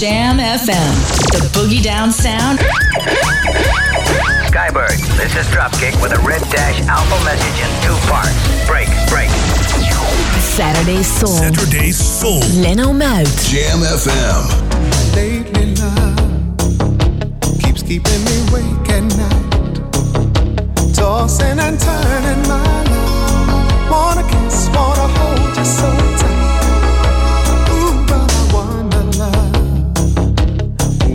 Jam FM, the boogie down sound. Skybird, this is Dropkick with a red dash alpha message in two parts. Break, break. Saturday Soul. Saturday Soul. Leno Mout. Jam FM. Lately love keeps keeping me awake at night. Tossing and turning my life. Wanna kiss, wanna hold you so.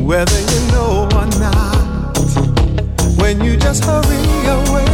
whether you know or not. When you just hurry away.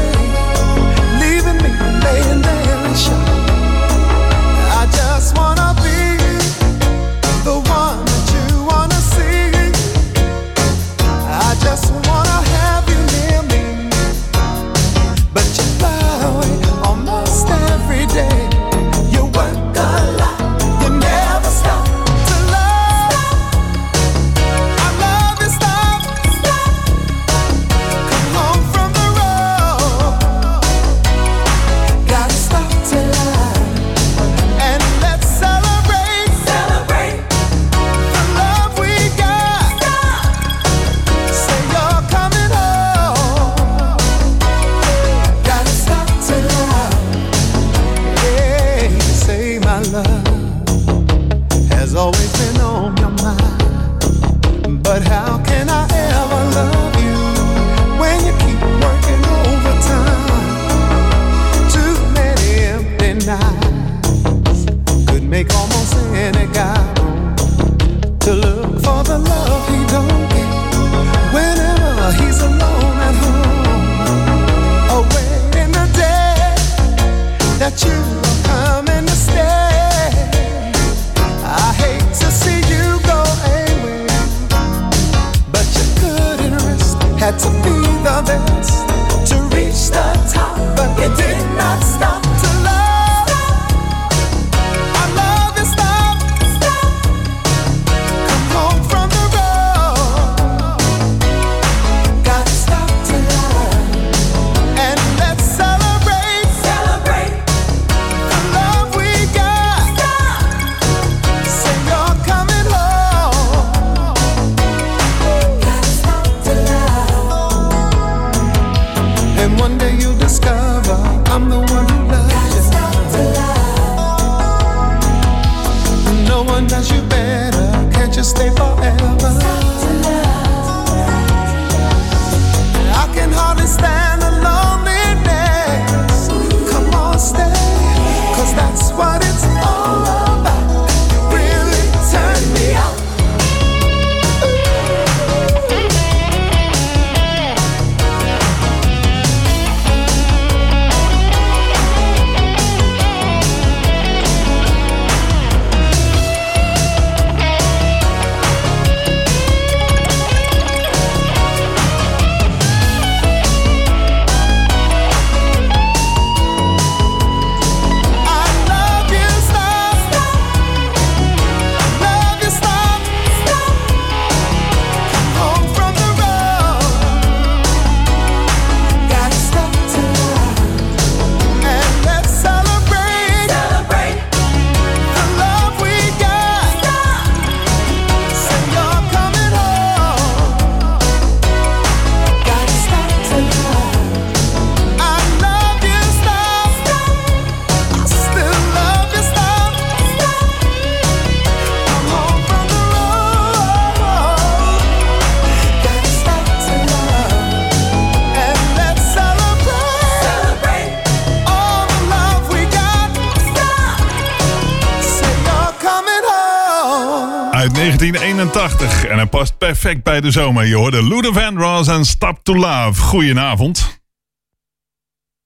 en hij past perfect bij de zomer. Je hoorde Ludo van Ross en Stop to Love. Goedenavond.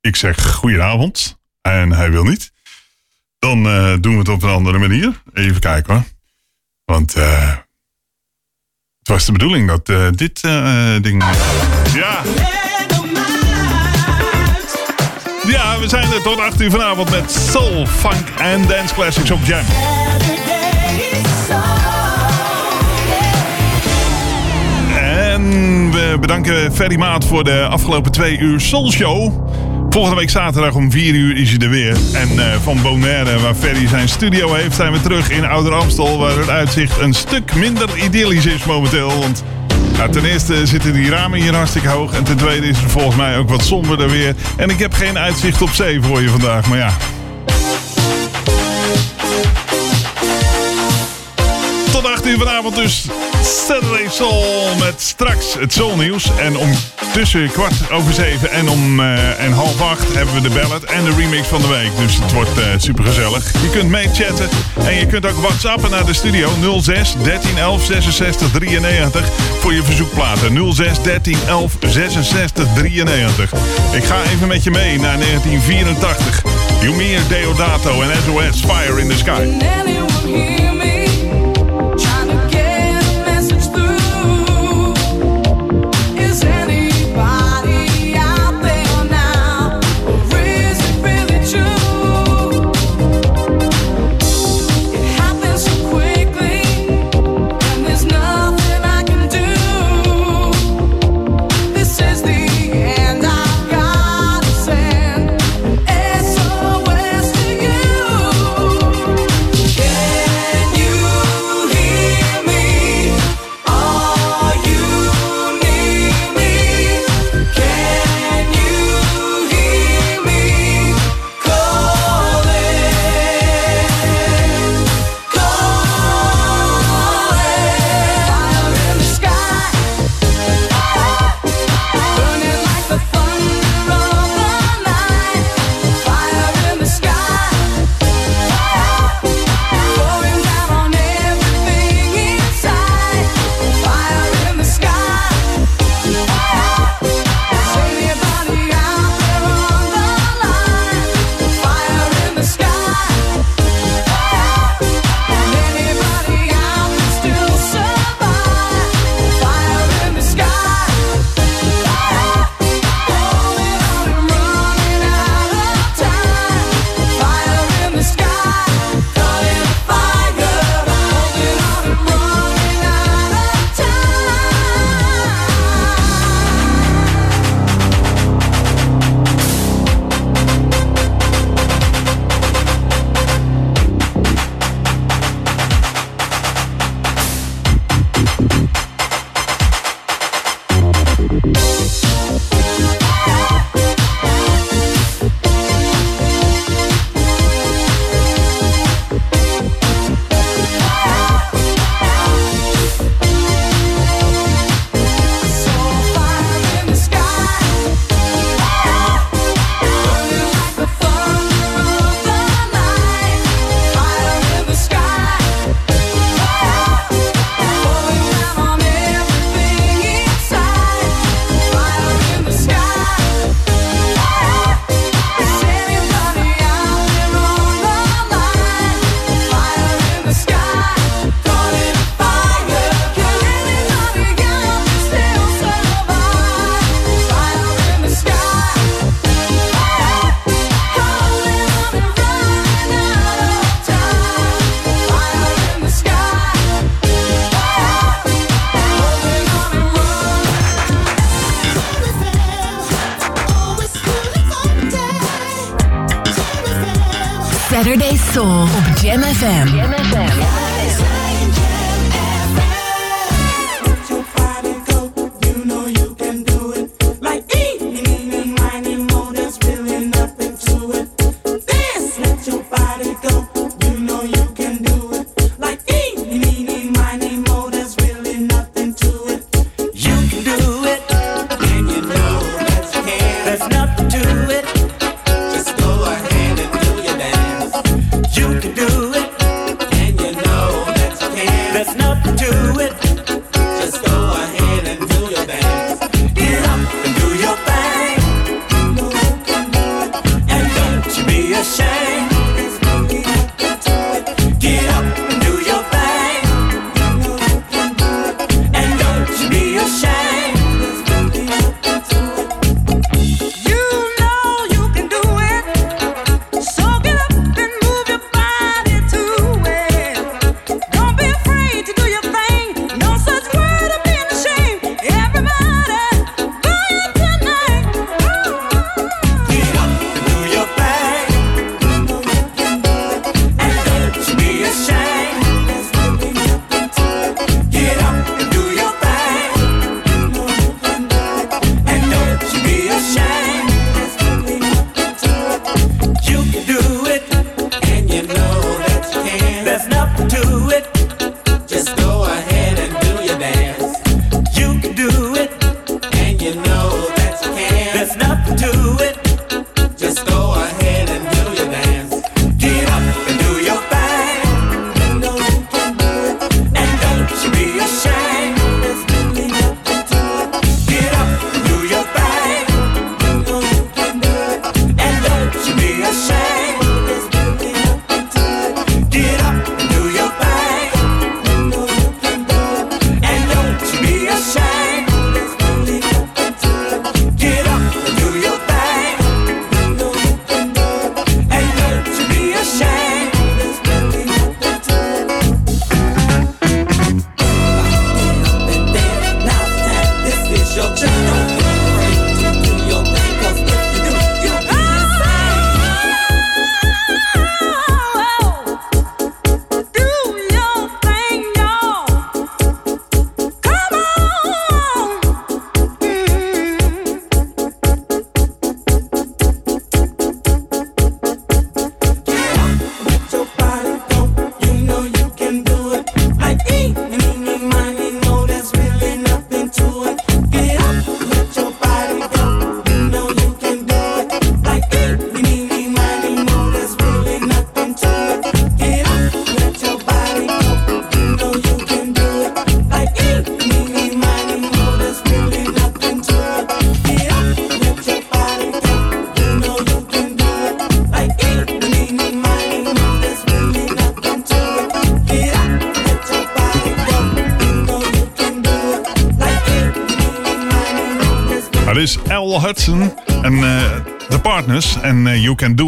Ik zeg goedenavond en hij wil niet. Dan eh, doen we het op een andere manier. Even kijken hoor. Want eh, het was de bedoeling dat eh, dit ding... Ja! Ja, we zijn er tot 8 uur vanavond met Soul, Funk en Dance Classics op Jam. We bedanken Ferry Maat voor de afgelopen twee uur Soul Show. Volgende week zaterdag om 4 uur is hij er weer. En eh, van Bonaire, waar Ferry zijn studio heeft, zijn we terug in Ouder Amstel. Waar het uitzicht een stuk minder idyllisch is momenteel. Want nou, ten eerste zitten die ramen hier hartstikke hoog. En ten tweede is het volgens mij ook wat somberder weer. En ik heb geen uitzicht op zee voor je vandaag. Maar ja tot 8 uur vanavond dus Saturday Soul met straks het Soul nieuws. En om tussen kwart over zeven en om eh, en half acht hebben we de ballad en de remix van de week. Dus het wordt eh, super gezellig. Je kunt meechatten en je kunt ook whatsappen naar de studio 06 13 11 66 93 voor je verzoekplaten. 06 13 11 66 93. Ik ga even met je mee naar 1984. Jumir Deodato en SOS Fire in the Sky.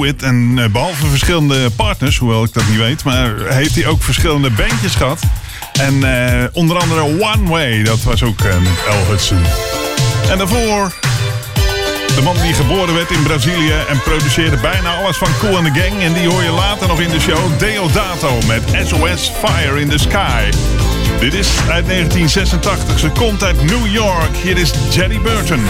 En eh, behalve verschillende partners, hoewel ik dat niet weet, maar heeft hij ook verschillende bandjes gehad. En eh, onder andere One Way, dat was ook eh, een El Hudson. En daarvoor de man die geboren werd in Brazilië en produceerde bijna alles van Cool and the Gang. En die hoor je later nog in de show Deodato met SOS Fire in the Sky. Dit is uit 1986. Ze komt uit New York. Hier is Jerry Burton.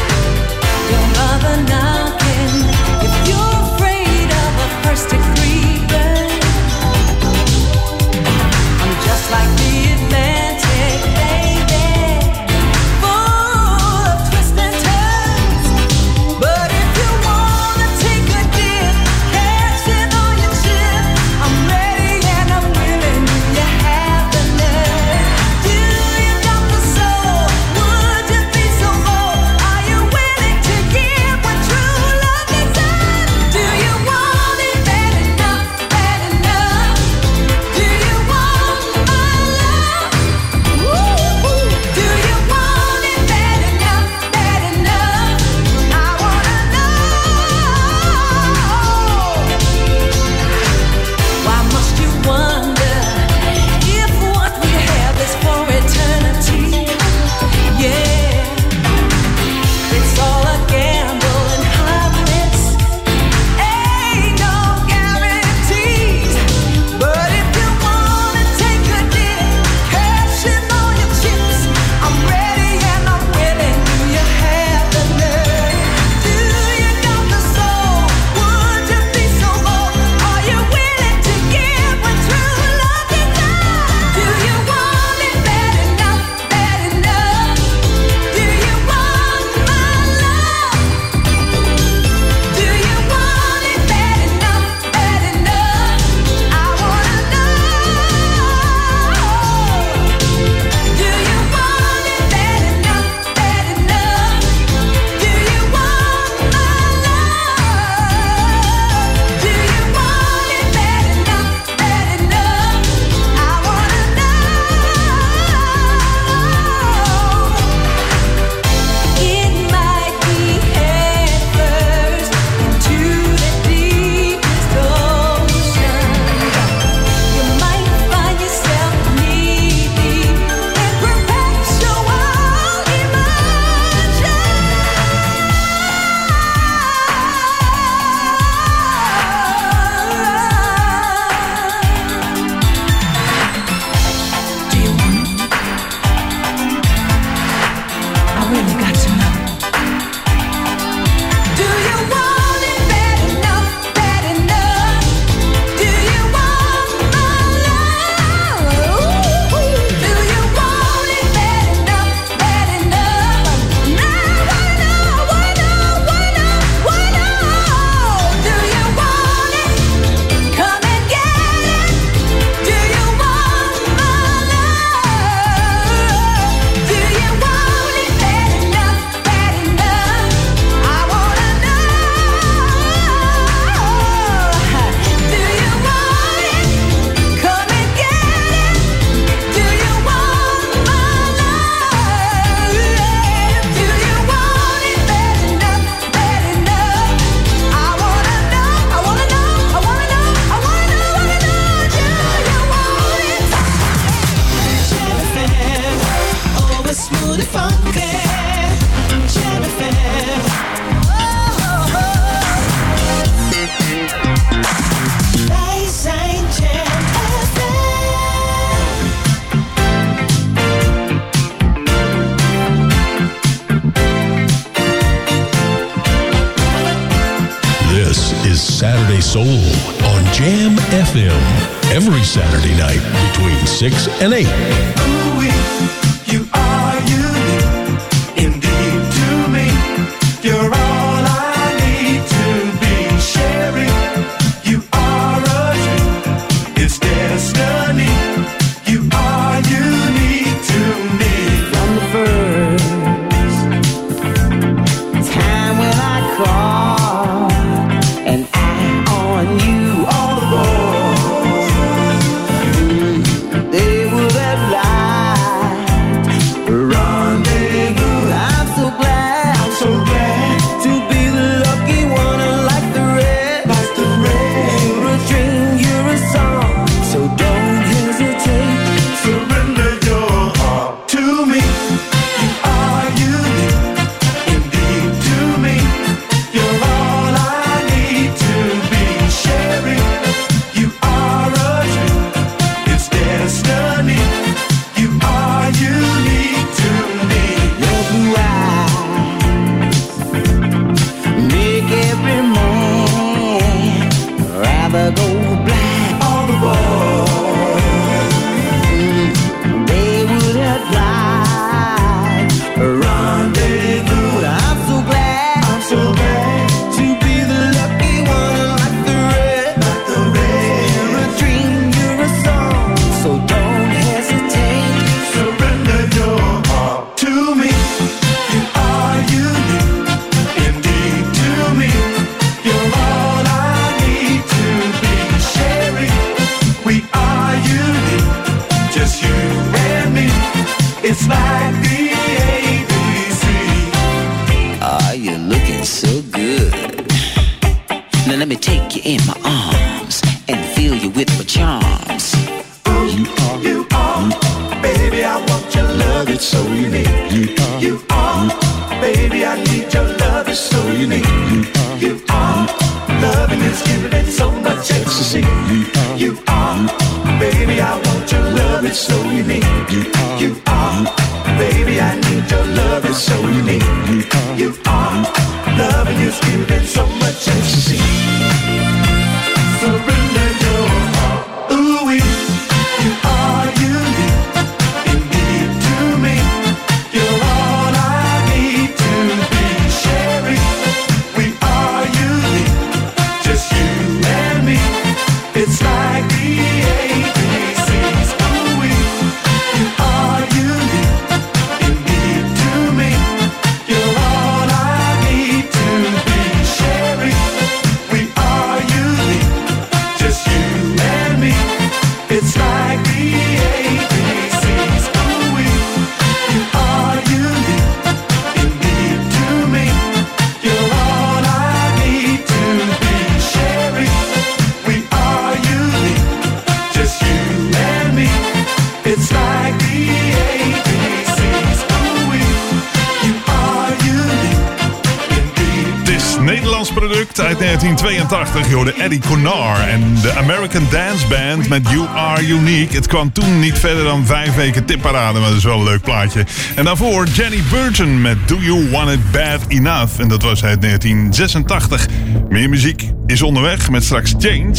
Het kwam toen niet verder dan vijf weken tipparade, maar dat is wel een leuk plaatje. En daarvoor Jenny Burton met Do You Want It Bad Enough. En dat was uit 1986. Meer muziek is onderweg met straks Change.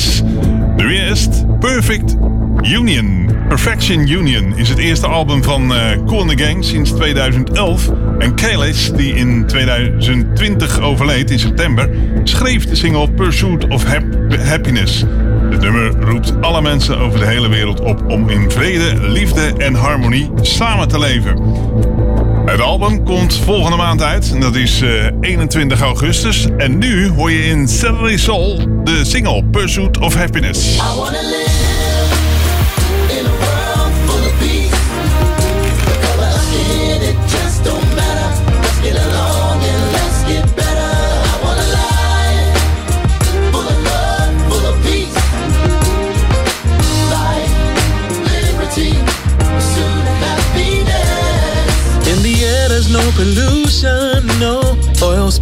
Nu eerst Perfect Union. Perfection Union is het eerste album van eh Cool the Gang sinds 2011. En Kalish, die in 2020 overleed in september, schreef de single Pursuit of Hap- Happiness. Het nummer roept alle mensen over de hele wereld op om in vrede, liefde en harmonie samen te leven. Het album komt volgende maand uit en dat is eh, 21 augustus. En nu hoor je in Saturday Soul de single Pursuit of Happiness.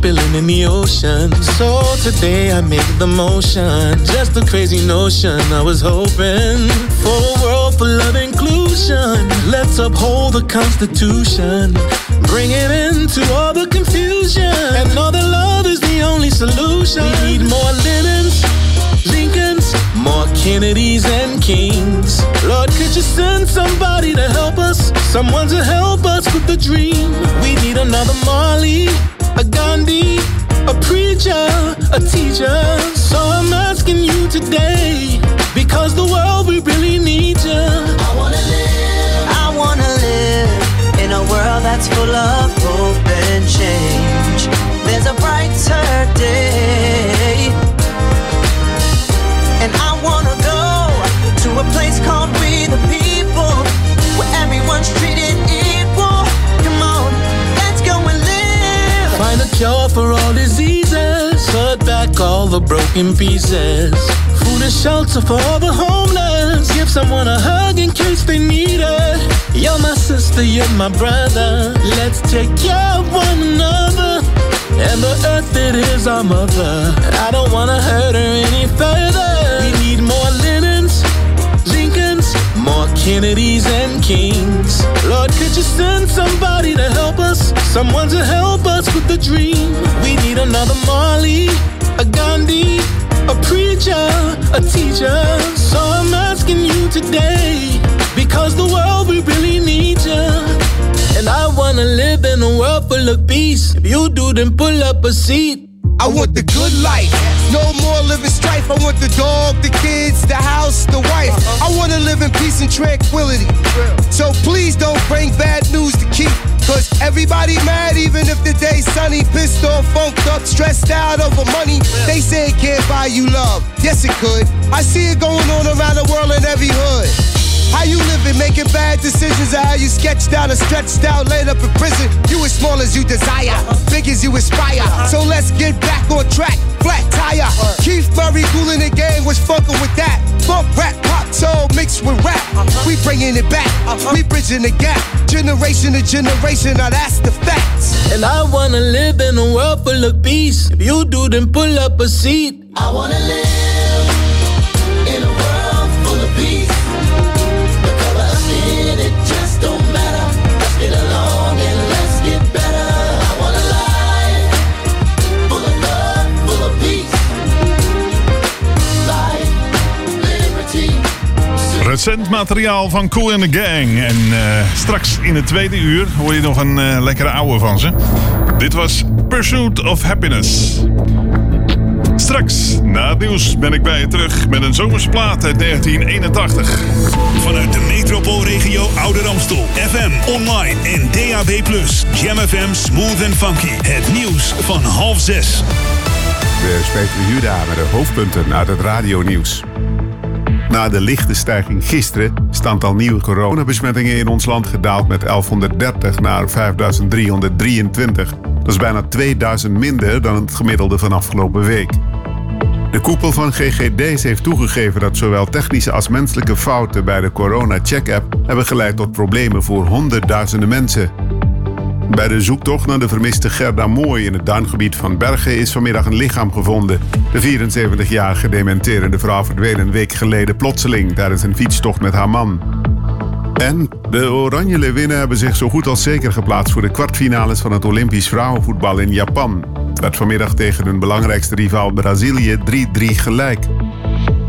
Spilling in the ocean. So today I make the motion. Just a crazy notion. I was hoping for a world full of inclusion. Let's uphold the Constitution. Bring it into all the confusion. And know that love is the only solution. We need more Lennons, Lincolns, more Kennedys and Kings. Lord, could you send somebody to help us? Someone to help us with the dream. We need another Marley, a Gandhi, a preacher, a teacher. So I'm asking you today, because the world we really need you. I wanna live. I wanna live in a world that's full of hope and change. There's a brighter day. And I wanna go to a place called We the People, where everyone's treated Cure for all diseases. Put back all the broken pieces. Food and shelter for all the homeless. Give someone a hug in case they need it. You're my sister, you're my brother. Let's take care of one another. And the earth, it is our mother. I don't wanna hurt her any further. We need more more Kennedys and Kings. Lord, could you send somebody to help us? Someone to help us with the dream. We need another Marley, a Gandhi, a preacher, a teacher. So I'm asking you today, because the world we really need you. And I wanna live in a world full of peace. If you do, then pull up a seat. I want the good life. No more living strife. I want the dog, the kids, the house, the wife. Uh-huh. I want to live in peace and tranquility. So please don't bring bad news to keep. Cause everybody mad even if the day's sunny. Pissed off, funked up, stressed out over money. They say it can't buy you love. Yes, it could. I see it going on around the world in every hood. How you living, making bad decisions, or how you sketched out and stretched out, laid up in prison. You as small as you desire, uh-huh. big as you aspire. Uh-huh. So let's get back on track. Flat tire. Keith Murray cooling the game was fucking with that. Funk rap, pop soul mixed with rap. We bringing it back. We bridging the gap. Generation to generation. Now that's the facts. And I wanna live in a world full of peace. If you do, then pull up a seat. I wanna live Recent materiaal van Cool and the Gang. En eh, straks in het tweede uur hoor je nog een eh, lekkere ouwe van ze. Dit was Pursuit of Happiness. Straks, na het nieuws, ben ik bij je terug met een zomersplaat uit 1981. Vanuit de metropoolregio Ouder Amstel. FM, online en DAB+. Jam FM Smooth and Funky. Het nieuws van half zes. We spreken Juda met de hoofdpunten uit het radionieuws. Na de lichte stijging gisteren is het aantal nieuwe coronabesmettingen in ons land gedaald met 1130 naar 5323. Dat is bijna 2000 minder dan het gemiddelde van afgelopen week. De koepel van GGD's heeft toegegeven dat zowel technische als menselijke fouten bij de corona-check-app hebben geleid tot problemen voor honderdduizenden mensen. Bij de zoektocht naar de vermiste Gerda Mooi in het duingebied van Bergen is vanmiddag een lichaam gevonden. De 74-jarige dementerende vrouw verdween een week geleden plotseling tijdens een fietstocht met haar man. En de Oranje Leeuwinnen hebben zich zo goed als zeker geplaatst voor de kwartfinales van het Olympisch vrouwenvoetbal in Japan. Het werd vanmiddag tegen hun belangrijkste rivaal Brazilië 3-3 gelijk.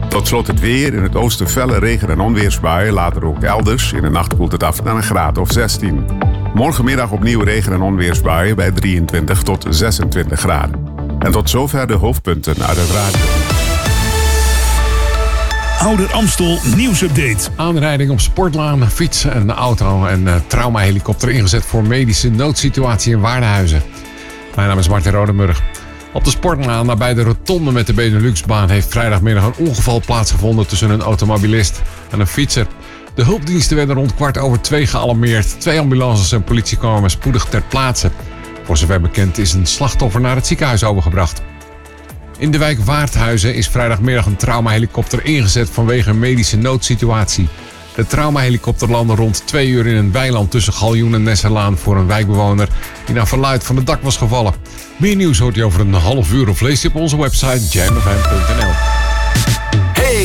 Tot slot het weer. In het oosten felle regen- en onweersbuien. Later ook elders. In de nacht koelt het af naar een graad of 16. Morgenmiddag opnieuw regen- en onweersbuien bij 23 tot 26 graden. En tot zover de hoofdpunten uit het radio. Ouder Amstel nieuwsupdate. Aanrijding op sportlaan, fietsen, een auto en een traumahelikopter ingezet voor medische noodsituatie in Waardenhuizen. Mijn naam is Martin Rodemurg. Op de sportlaan nabij de rotonde met de Beneluxbaan heeft vrijdagmiddag een ongeval plaatsgevonden tussen een automobilist en een fietser. De hulpdiensten werden rond kwart over twee gealarmeerd. Twee ambulances en politie kwamen spoedig ter plaatse. Voor zover bekend is een slachtoffer naar het ziekenhuis overgebracht. In de wijk Waardhuizen is vrijdagmiddag een traumahelikopter ingezet vanwege een medische noodsituatie. De traumahelikopter landde rond twee uur in een weiland tussen Galjoen en Nesserlaan voor een wijkbewoner die naar verluid van het dak was gevallen. Meer nieuws hoort u over een half uur of leest u op onze website jamfm.nl.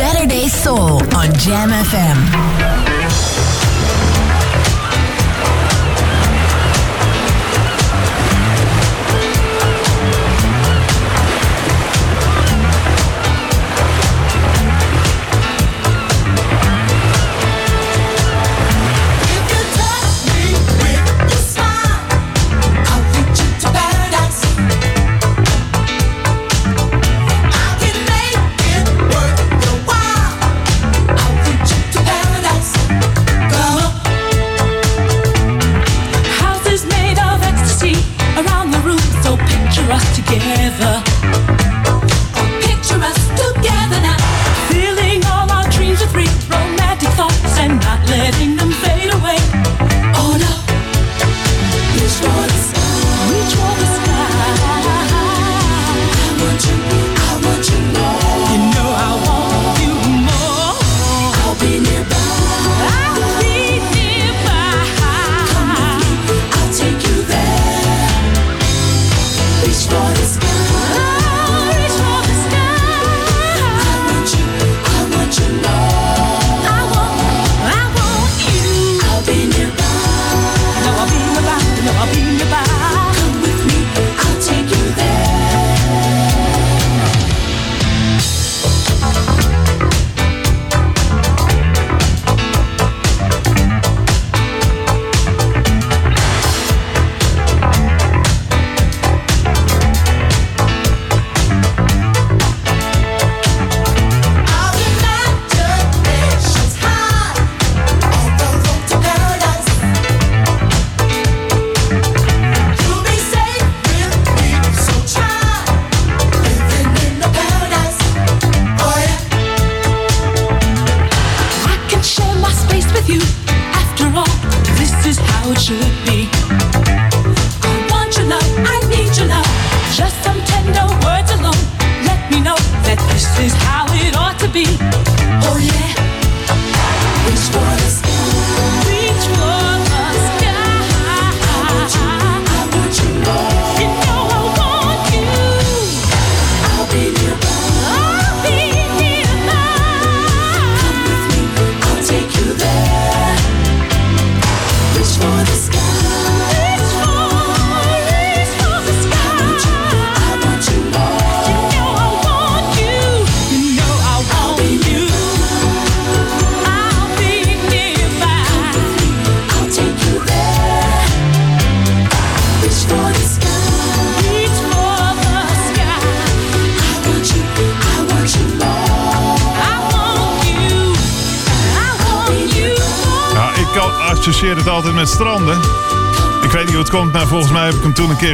Saturday Soul on Jam FM.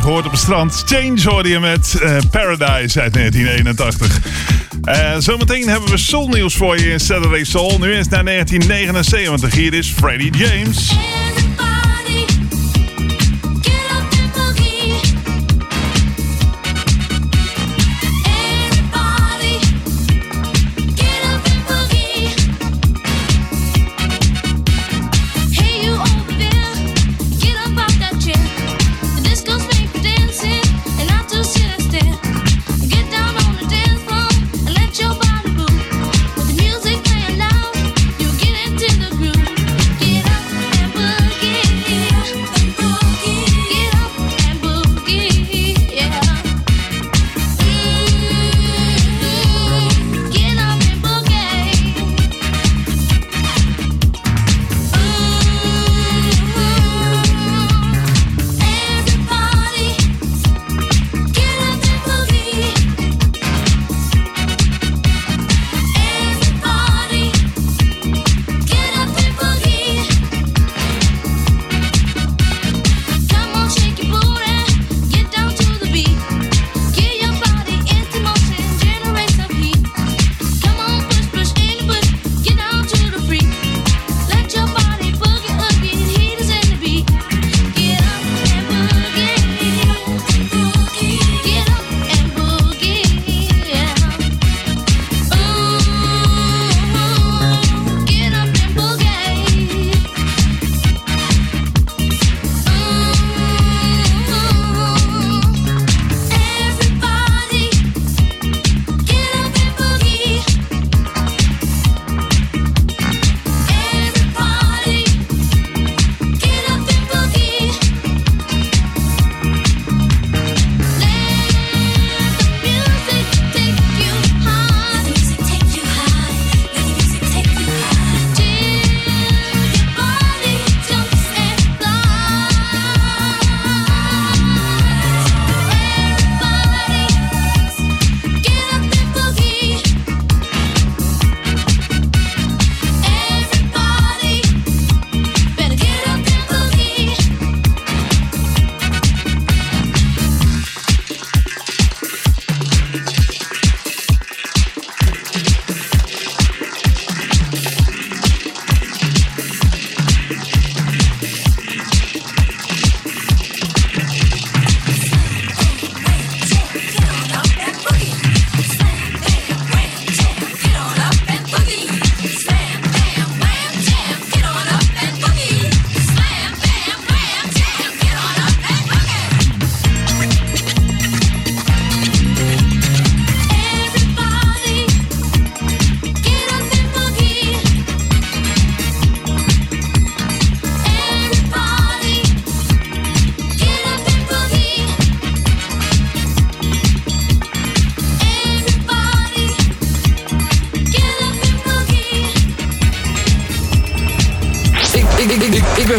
gehoord op het strand. Change hoorde je met eh, Paradise uit 1981. Uh, eh, zometeen hebben we soulnieuws voor je in Saturday Soul. Nu is naar 1979. Hier is Freddie James.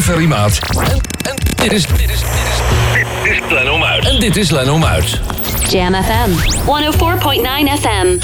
Ferrymaat. En, en dit is... Dit is, dit is, dit is Uit. En dit is Leno Uit. Jam FM. 104.9 FM.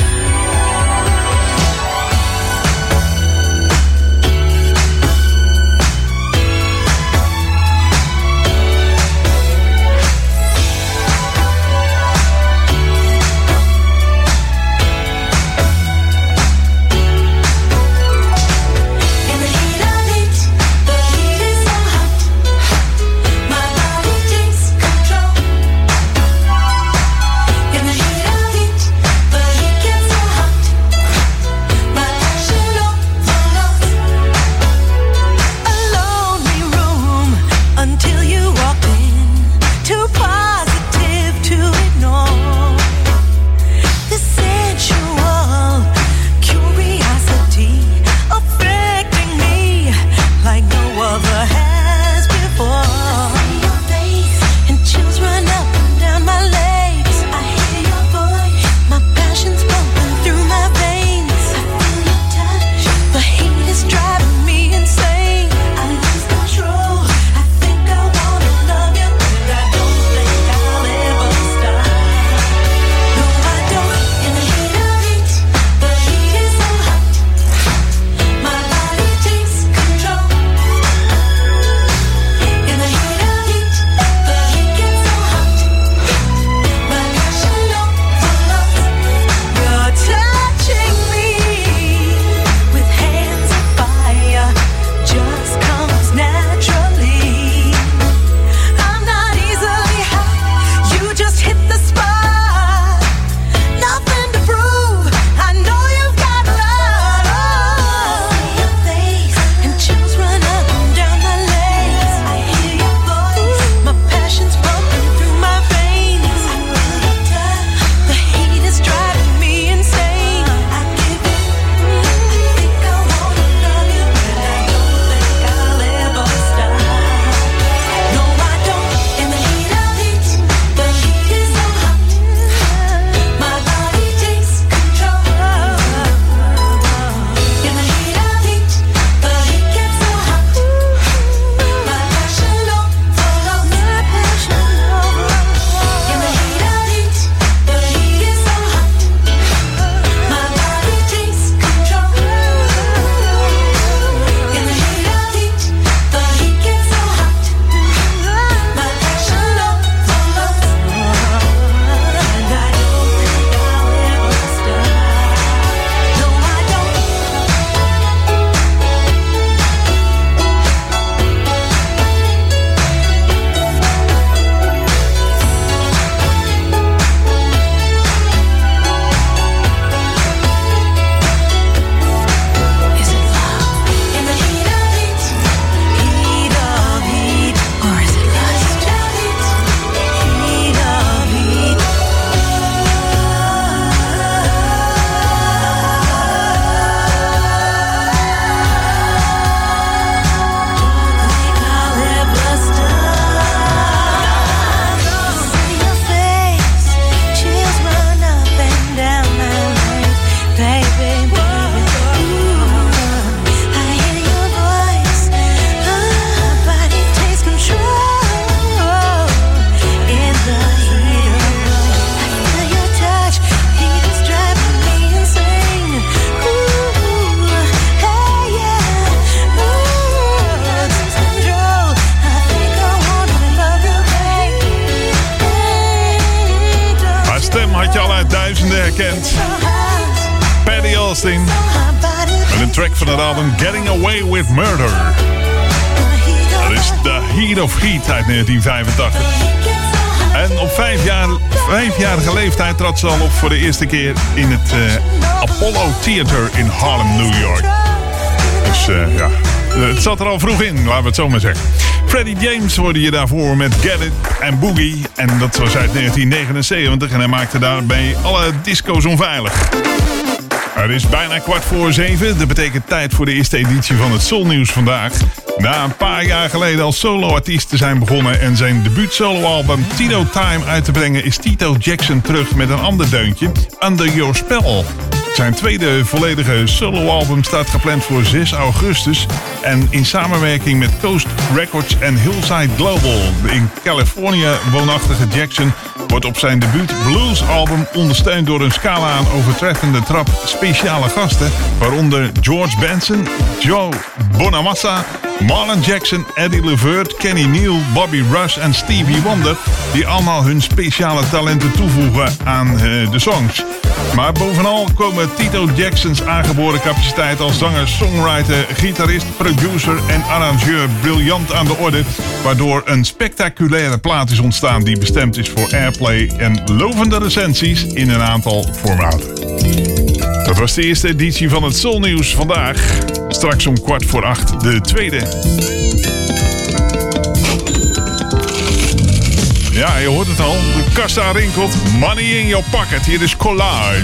1985. En op vijf jaar, vijfjarige leeftijd trad ze al op voor de eerste keer in het eh, Apollo Theater in Harlem, New York. Dus eh, ja, het zat er al vroeg in, laten we het zo maar zeggen. Freddie James hoorde je daarvoor met Get en Boogie. En dat was uit 1979 en hij maakte daarbij alle disco's onveilig. Het is bijna kwart voor zeven. Dat betekent tijd voor de eerste editie van het Soulnieuws vandaag. Na een paar jaar geleden als soloartiest te zijn begonnen en zijn debuut soloalbum Tito Time uit te brengen, is Tito Jackson terug met een ander deuntje, Under Your Spell. Zijn tweede volledige soloalbum staat gepland voor 6 augustus. En in samenwerking met Coast Records en Hillside Global. De in Californië woonachtige Jackson wordt op zijn debuut bluesalbum ondersteund door een scala aan overtreffende trap speciale gasten. Waaronder George Benson, Joe Bonamassa, Marlon Jackson, Eddie Levert, Kenny Neal, Bobby Rush en Stevie Wonder. Die allemaal hun speciale talenten toevoegen aan eh, de songs. Maar bovenal komen Tito Jacksons aangeboren capaciteit als zanger, songwriter, gitarist, producer en arrangeur briljant aan de orde. Waardoor een spectaculaire plaat is ontstaan die bestemd is voor airplay en lovende recensies in een aantal formaten. Dat was de eerste editie van het Soul Nieuws vandaag. Straks om kwart voor acht de tweede. Ja, je hoort het al. De kassa rinkelt. Money in your pocket. Hier is collage.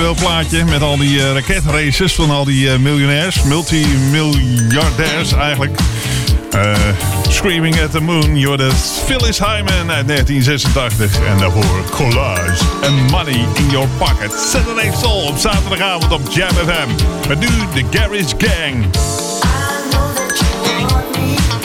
actueel plaatje met al die uh, raketraces van al die uh, miljonairs, multimiljardairs eigenlijk. Eh, Screaming at the Moon, Jordan Phyllis Hyman uit 1986. En daarvoor Collage and Money in Your Pocket. Saturday Soul op zaterdagavond op Jam FM. Maar nu de Garage Gang. I know that you want me.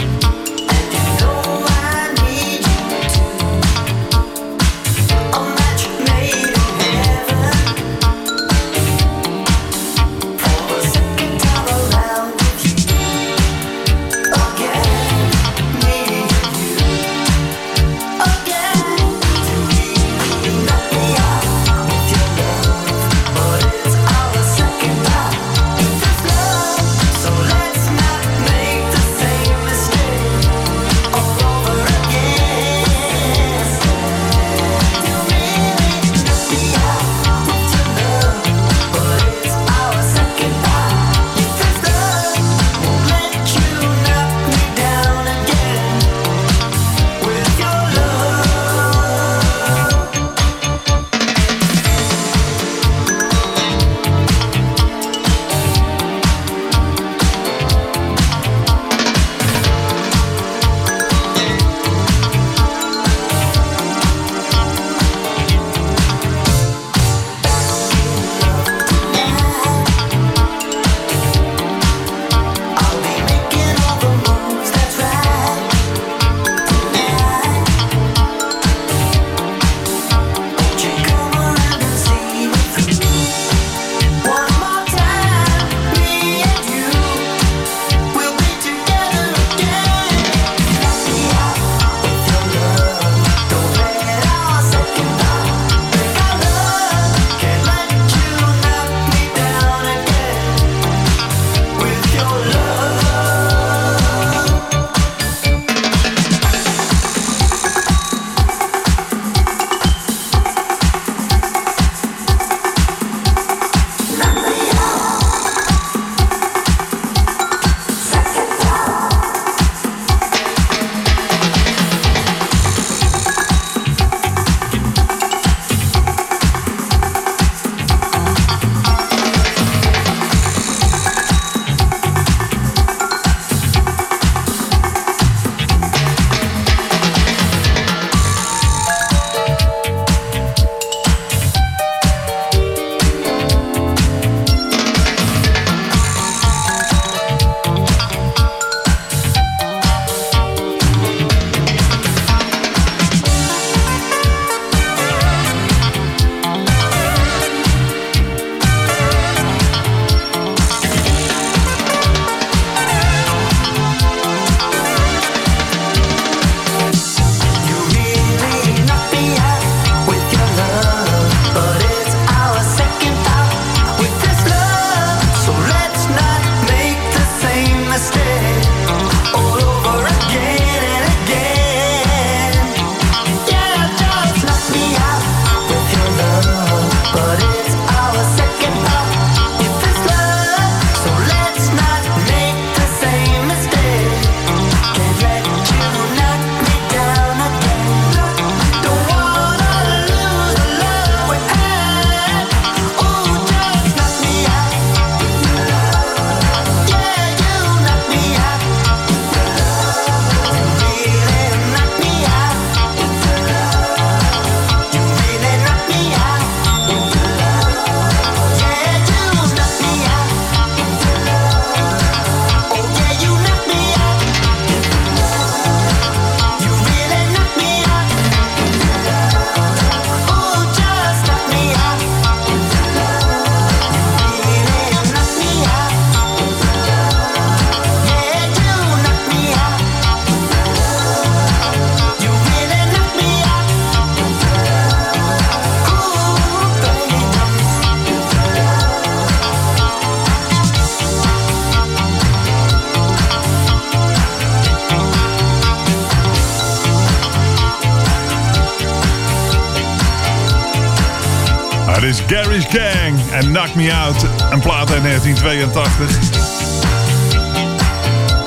en Knock Me Out, een plaat uit 1982.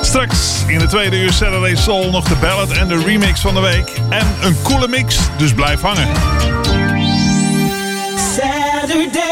Straks in de tweede uur Saturday Soul nog de ballad en de remix van de week. En een coole mix, dus blijf hangen. Saturday.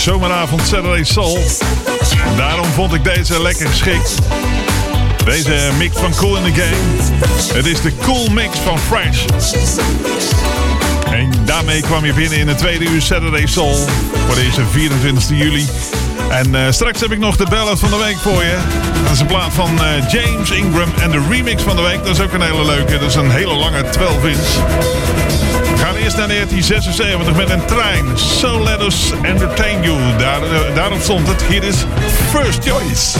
zomeravond Saturday Soul. Daarom vond ik deze lekker geschikt. Deze mix van Cool in the Game. Het is de cool mix van Fresh. En daarmee kwam je binnen in de tweede uur Saturday Soul voor deze 24 juli. En eh, straks heb ik nog de ballad van de week voor je. Dat is een plaat van eh, James Ingram. En de remix van de week, dat is ook een hele leuke. Dat is een hele lange 12 inch. We gaan eerst naar 1976 met een trein. So let us entertain you. Daar, eh, daarop stond het. Hier is First Choice.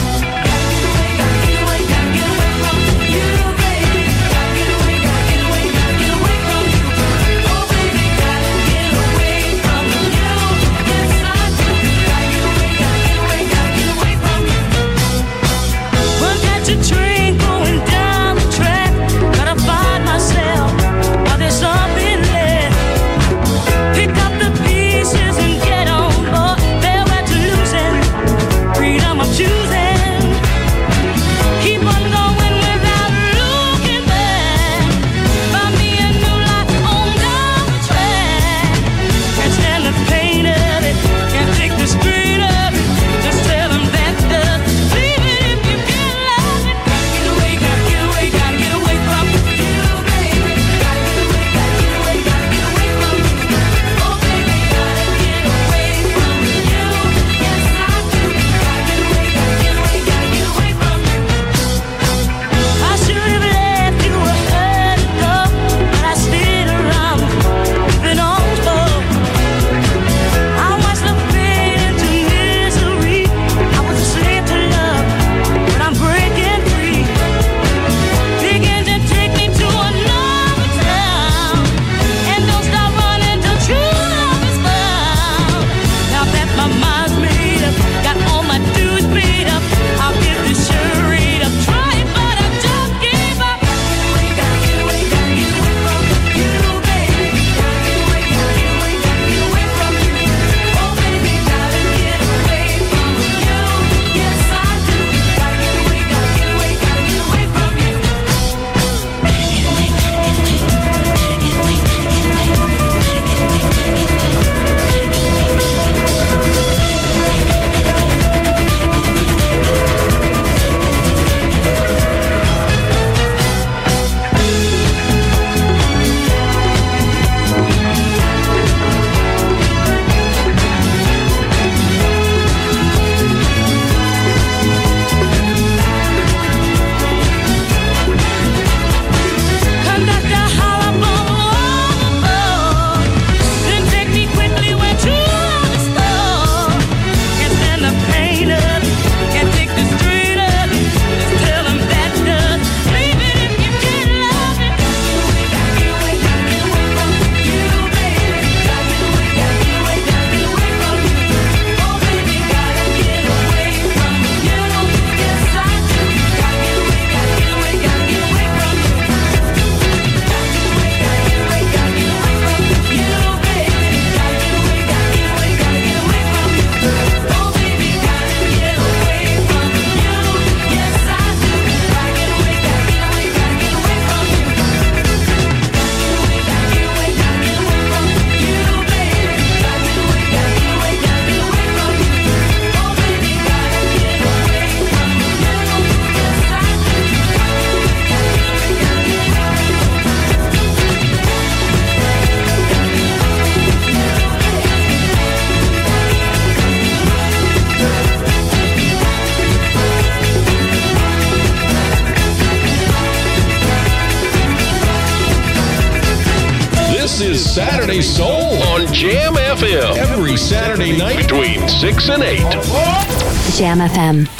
JamFM.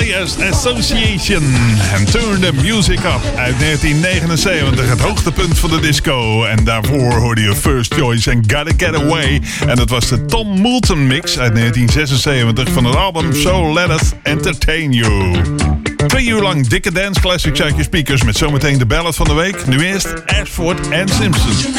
Players Association. En Turn the Music Up uit 1979. Het hoogtepunt van de disco. En daarvoor hoorde je First Choice en Gotta Get Away. En dat was de Tom Moulton mix uit 1976 van het album So Let Us Entertain You. Twee uur lang dikke dance classics uit je speakers met zometeen de ballad van de week. Nu eerst Ashford en Simpson.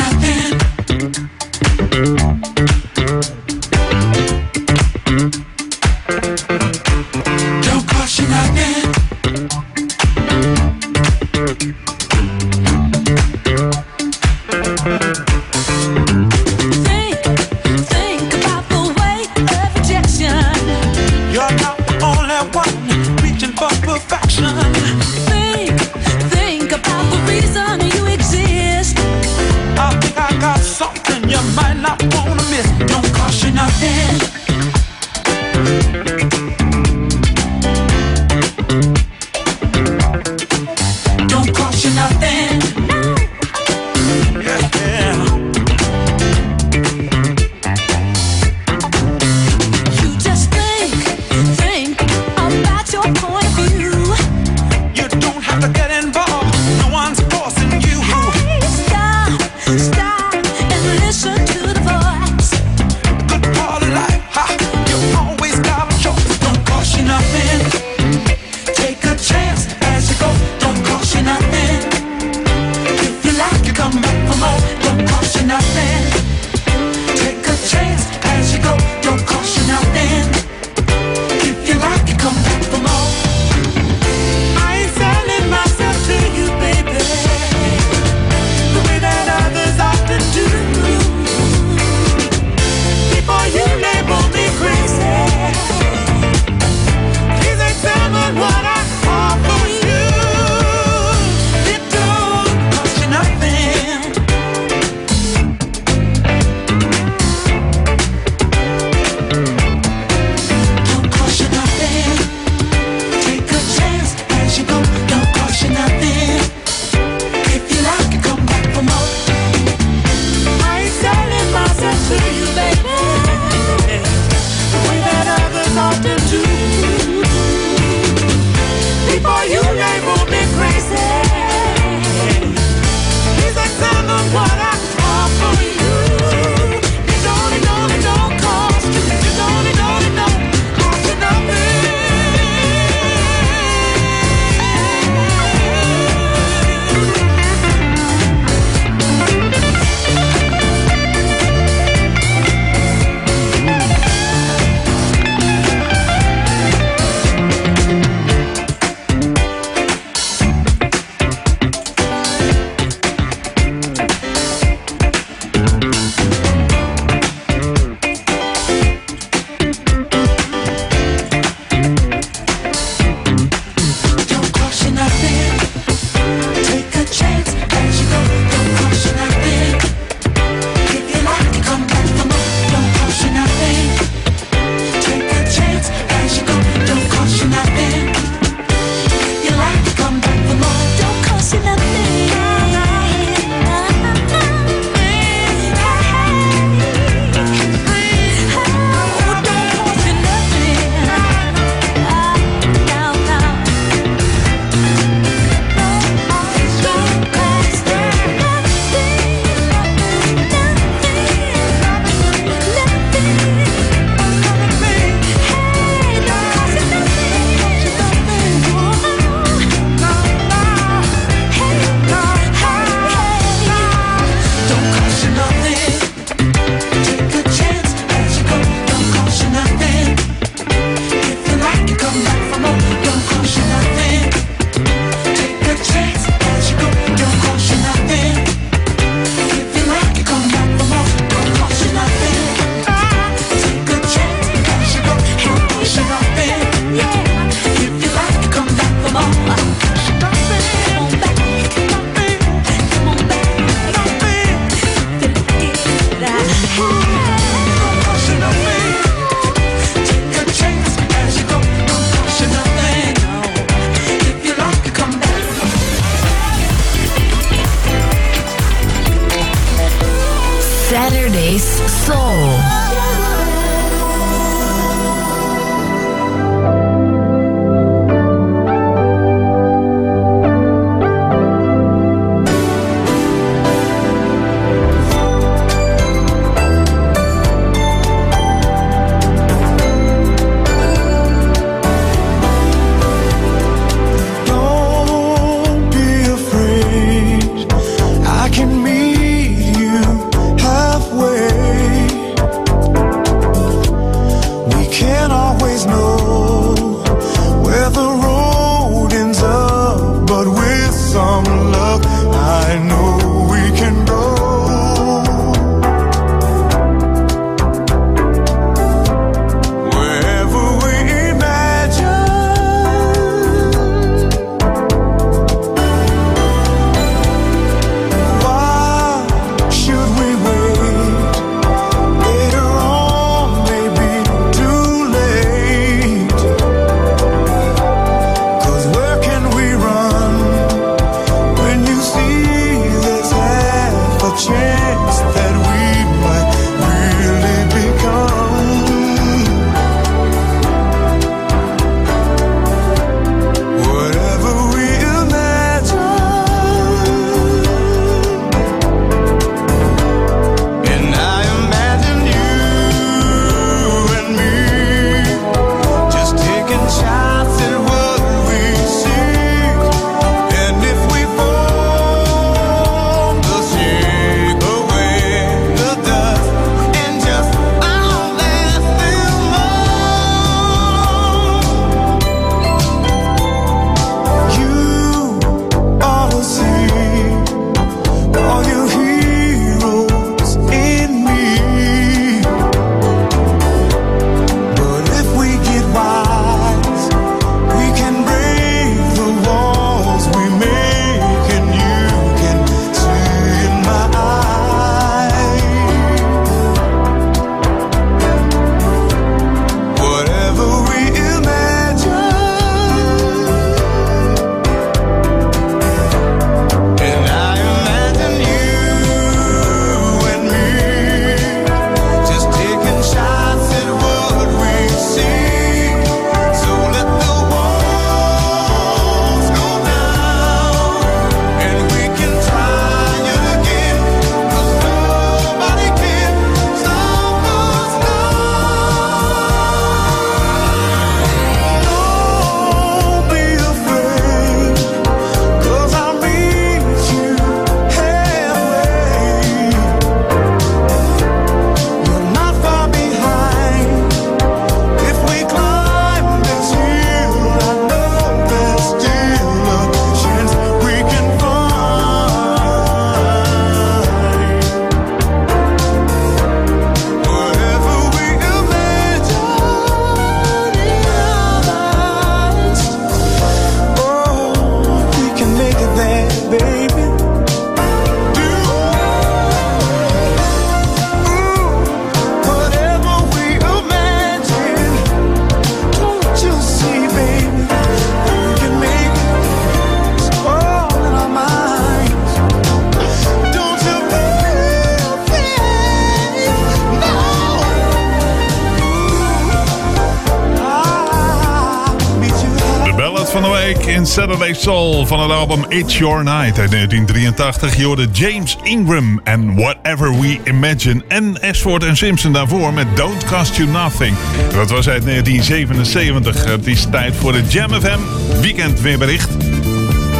Soul van het album It's Your Night uit 1983. Je hoorde James Ingram en Whatever We Imagine. En Ashford en Simpson daarvoor met Don't Cost You Nothing. Dat was uit 1977. Het is tijd voor de Jam FM weekendweerbericht.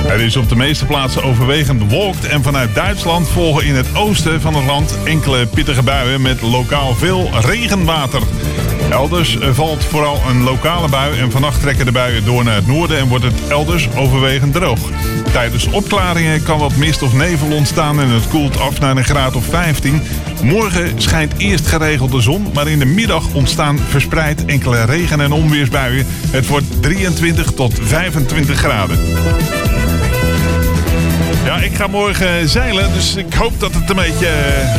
Het is op de meeste plaatsen overwegend bewolkt en vanuit Duitsland volgen in het oosten van het land enkele pittige buien met lokaal veel regenwater. Elders valt vooral een lokale bui en vannacht trekken de buien door naar het noorden en wordt het elders overwegend droog. Tijdens opklaringen kan wat mist of nevel ontstaan en het koelt af naar een graad of 15. Morgen schijnt eerst geregeld de zon, maar in de middag ontstaan verspreid enkele regen- en onweersbuien. Het wordt 23 tot 25 graden. Ja, ik ga morgen zeilen, dus ik hoop dat het een beetje, eh,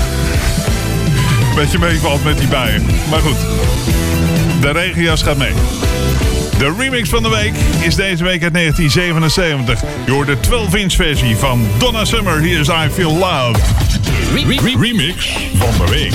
een beetje meevalt met die buien. Maar goed, de regenjas gaat mee. De remix van de week is deze week uit 1977. Je hoort de 12-inch versie van Donna Summer. Hier is I Feel Love. remix van de week.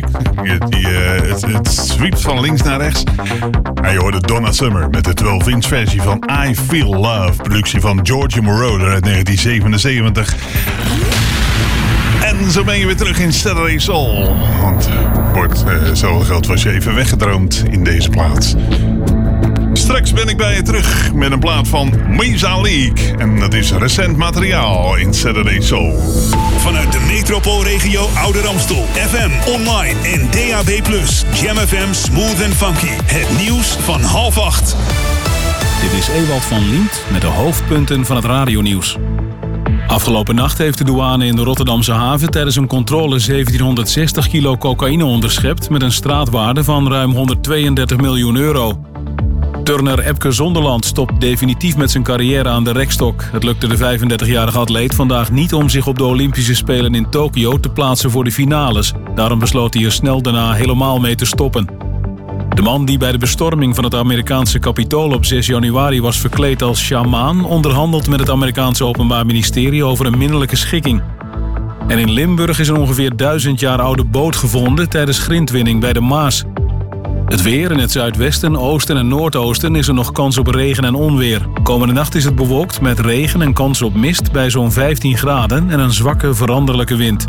Die, eh, het, het van links naar rechts. En je hoorde Donna Summer met de 12-inch versie van I Feel Love. Productie van George Moroder uit 1977. En zo ben je weer terug in Saturday Soul. Want eh, wordt eh, zoveel geld was je even weggedroomd in deze plaats. Straks ben ik bij je terug met een plaat van Mesa League. En dat is recent materiaal in Saturday Soul. Vanuit de metropoolregio Ouder Amstel. FM, online en DAB+. Jam FM Smooth and Funky. Het nieuws van half acht. Dit is Ewald van Liemt met de hoofdpunten van het radionieuws. Afgelopen nacht heeft de douane in de Rotterdamse haven tijdens een controle 1760 kilo cocaïne onderschept met een straatwaarde van ruim 132 miljoen euro. Turner Epke Zonderland stopt definitief met zijn carrière aan de rekstok. Het lukte de 35-jarige atleet vandaag niet om zich op de Olympische Spelen in Tokio te plaatsen voor de finales. Daarom besloot hij er snel daarna helemaal mee te stoppen. De man die bij de bestorming van het Amerikaanse kapitool op 6 januari was verkleed als sjamaan... onderhandelt met het Amerikaanse Openbaar Ministerie over een minderlijke schikking. En in Limburg is een ongeveer duizend jaar oude boot gevonden tijdens grindwinning bij de Maas. Het weer in het zuidwesten, oosten en noordoosten is er nog kans op regen en onweer. Komende nacht is het bewolkt met regen en kans op mist bij zo'n 15 graden en een zwakke veranderlijke wind.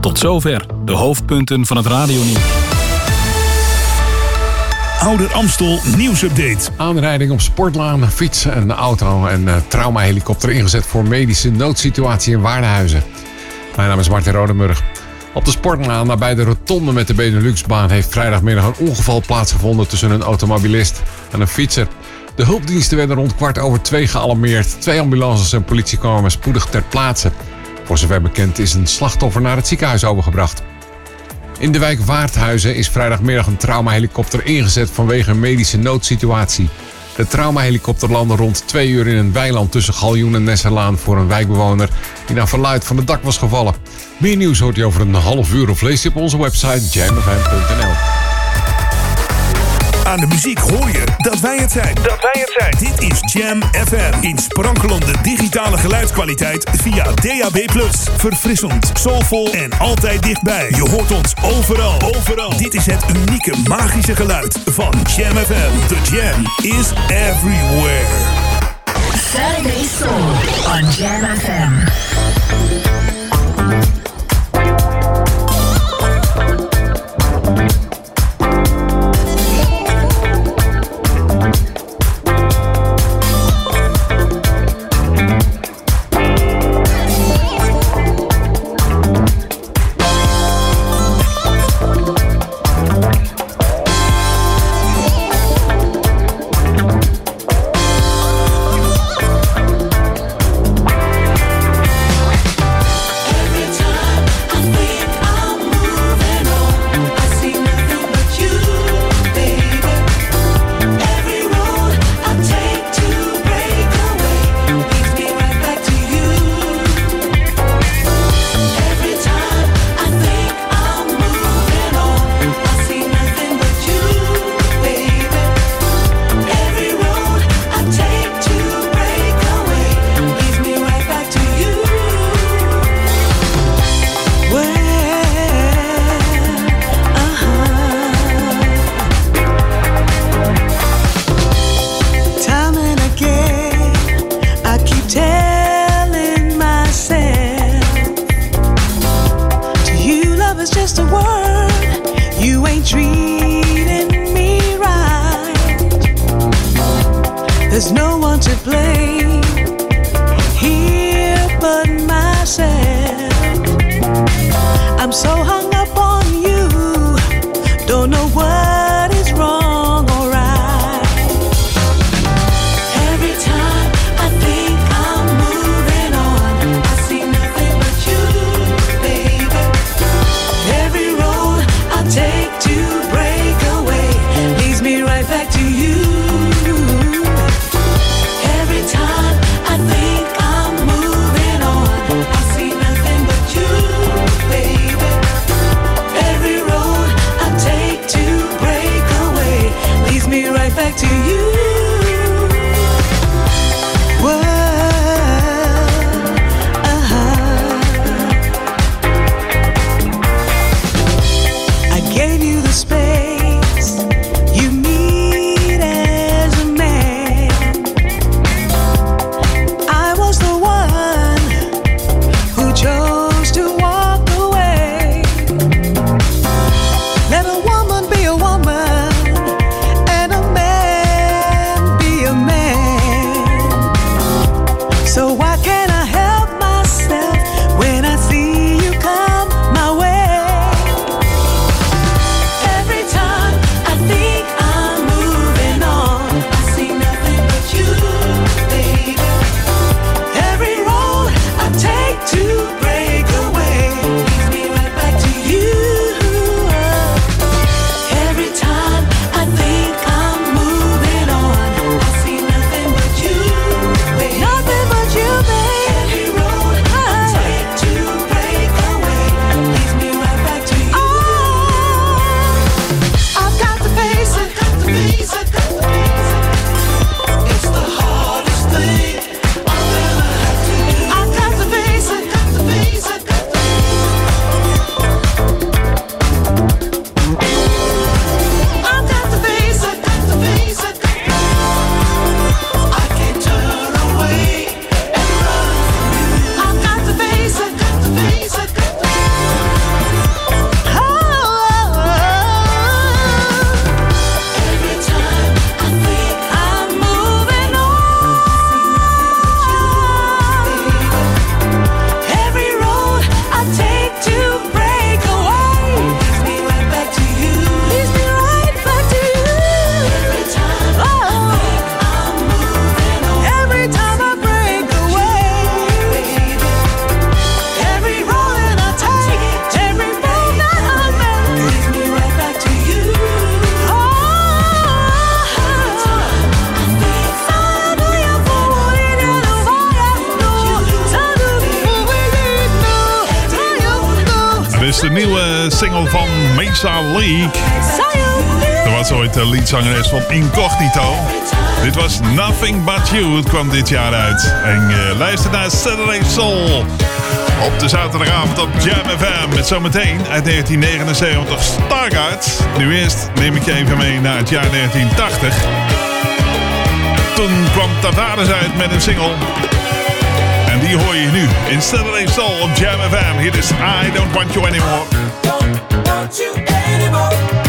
Tot zover de hoofdpunten van het radionieuws. Ouder Amstel nieuwsupdate. Aanrijding op sportlaan, fietsen en auto en uh, traumahelikopter ingezet voor medische noodsituatie in Waardenhuizen. Mijn naam is Martin Rodemurg. Op de sportlaan nabij de rotonde met de Beneluxbaan heeft vrijdagmiddag een ongeval plaatsgevonden tussen een automobilist en een fietser. De hulpdiensten werden rond kwart over twee gealarmeerd. Twee ambulances en politie kwamen spoedig ter plaatse. Voor zover bekend is een slachtoffer naar het ziekenhuis overgebracht. In de wijk Waardhuizen is vrijdagmiddag een traumahelikopter ingezet vanwege een medische noodsituatie. De traumahelikopter landde rond twee uur in een weiland tussen Galjoen en Nesserlaan voor een wijkbewoner die naar verluid van het dak was gevallen. Meer nieuws hoort je over een half uur of lees je op onze website jamfm.nl. Aan de muziek hoor je dat wij het zijn. Dat wij het zijn. Dit is Jam FM. In sprankelende digitale geluidskwaliteit via DAB+. Verfrissend, soulvol en altijd dichtbij. Je hoort ons overal. Overal. Dit is het unieke magische geluid van Jam FM. The Jam is everywhere. Saturday Soul on Jam FM. Dat was ooit de liedzangeres van Incognito. Dit was Nothing But You. Het kwam dit jaar uit. En eh, luister naar Saturday Soul. Op de zaterdagavond op Jam FM. Met zometeen uit 1979 Stargard. Nu eerst neem ik je even mee naar het jaar 1980. Toen kwam Tavares uit met een single. En die hoor je nu in Saturday Soul op Jam FM. Hier is I Don't Want You Anymore. Don't want you anymore. Oh.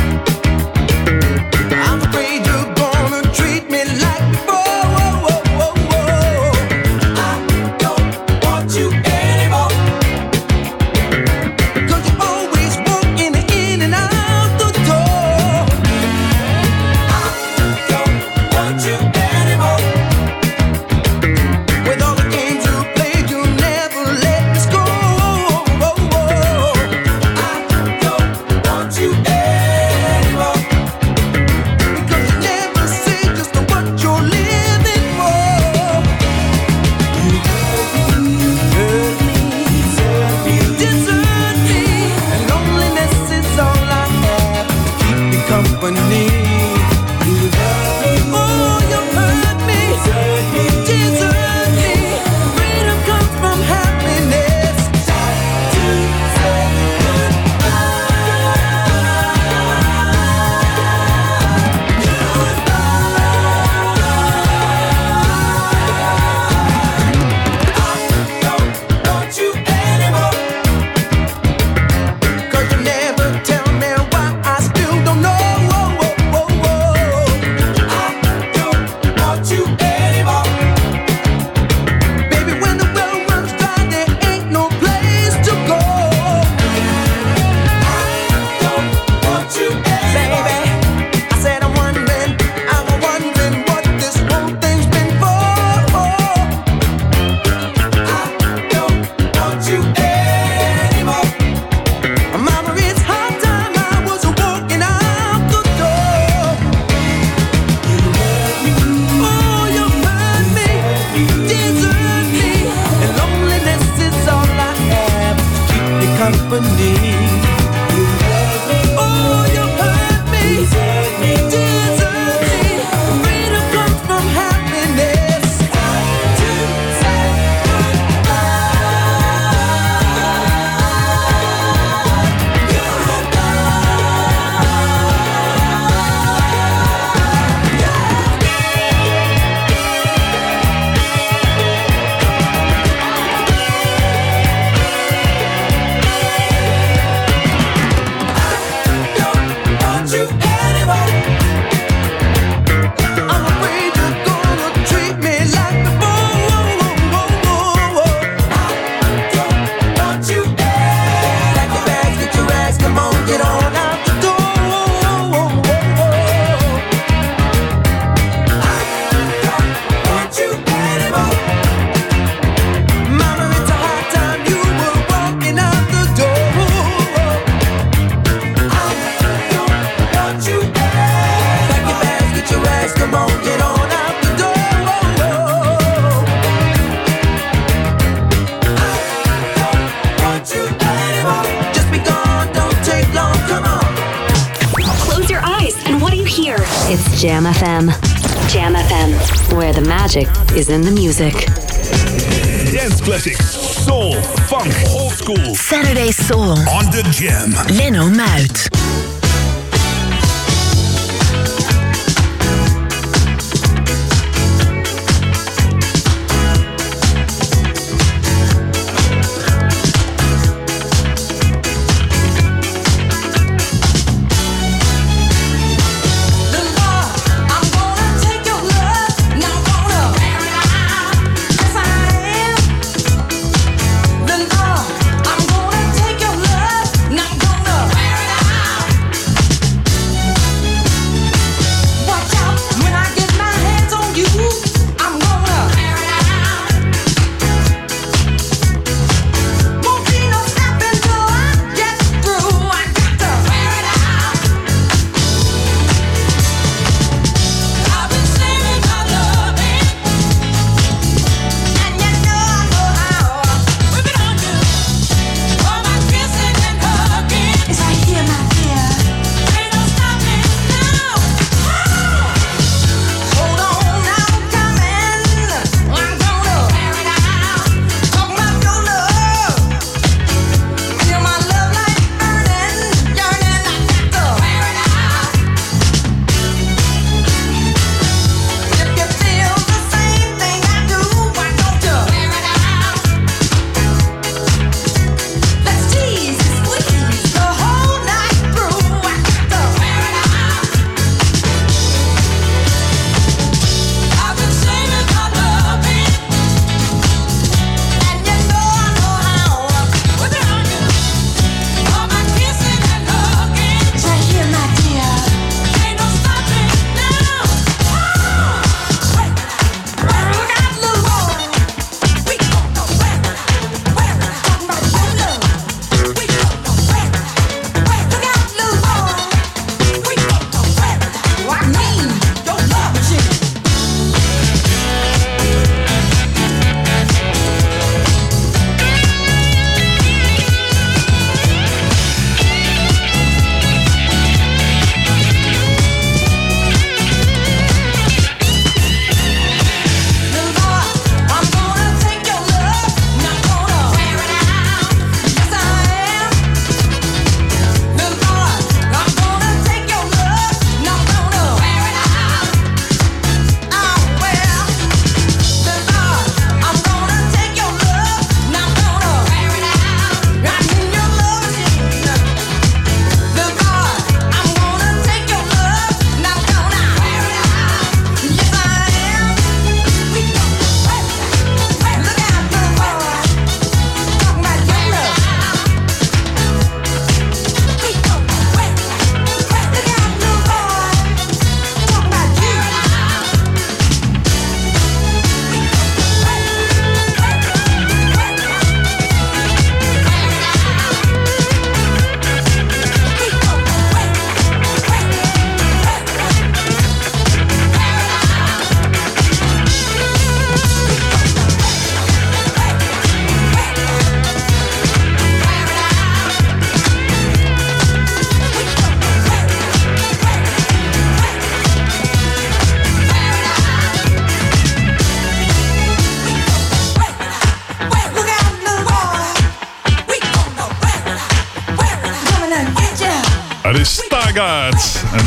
in the music.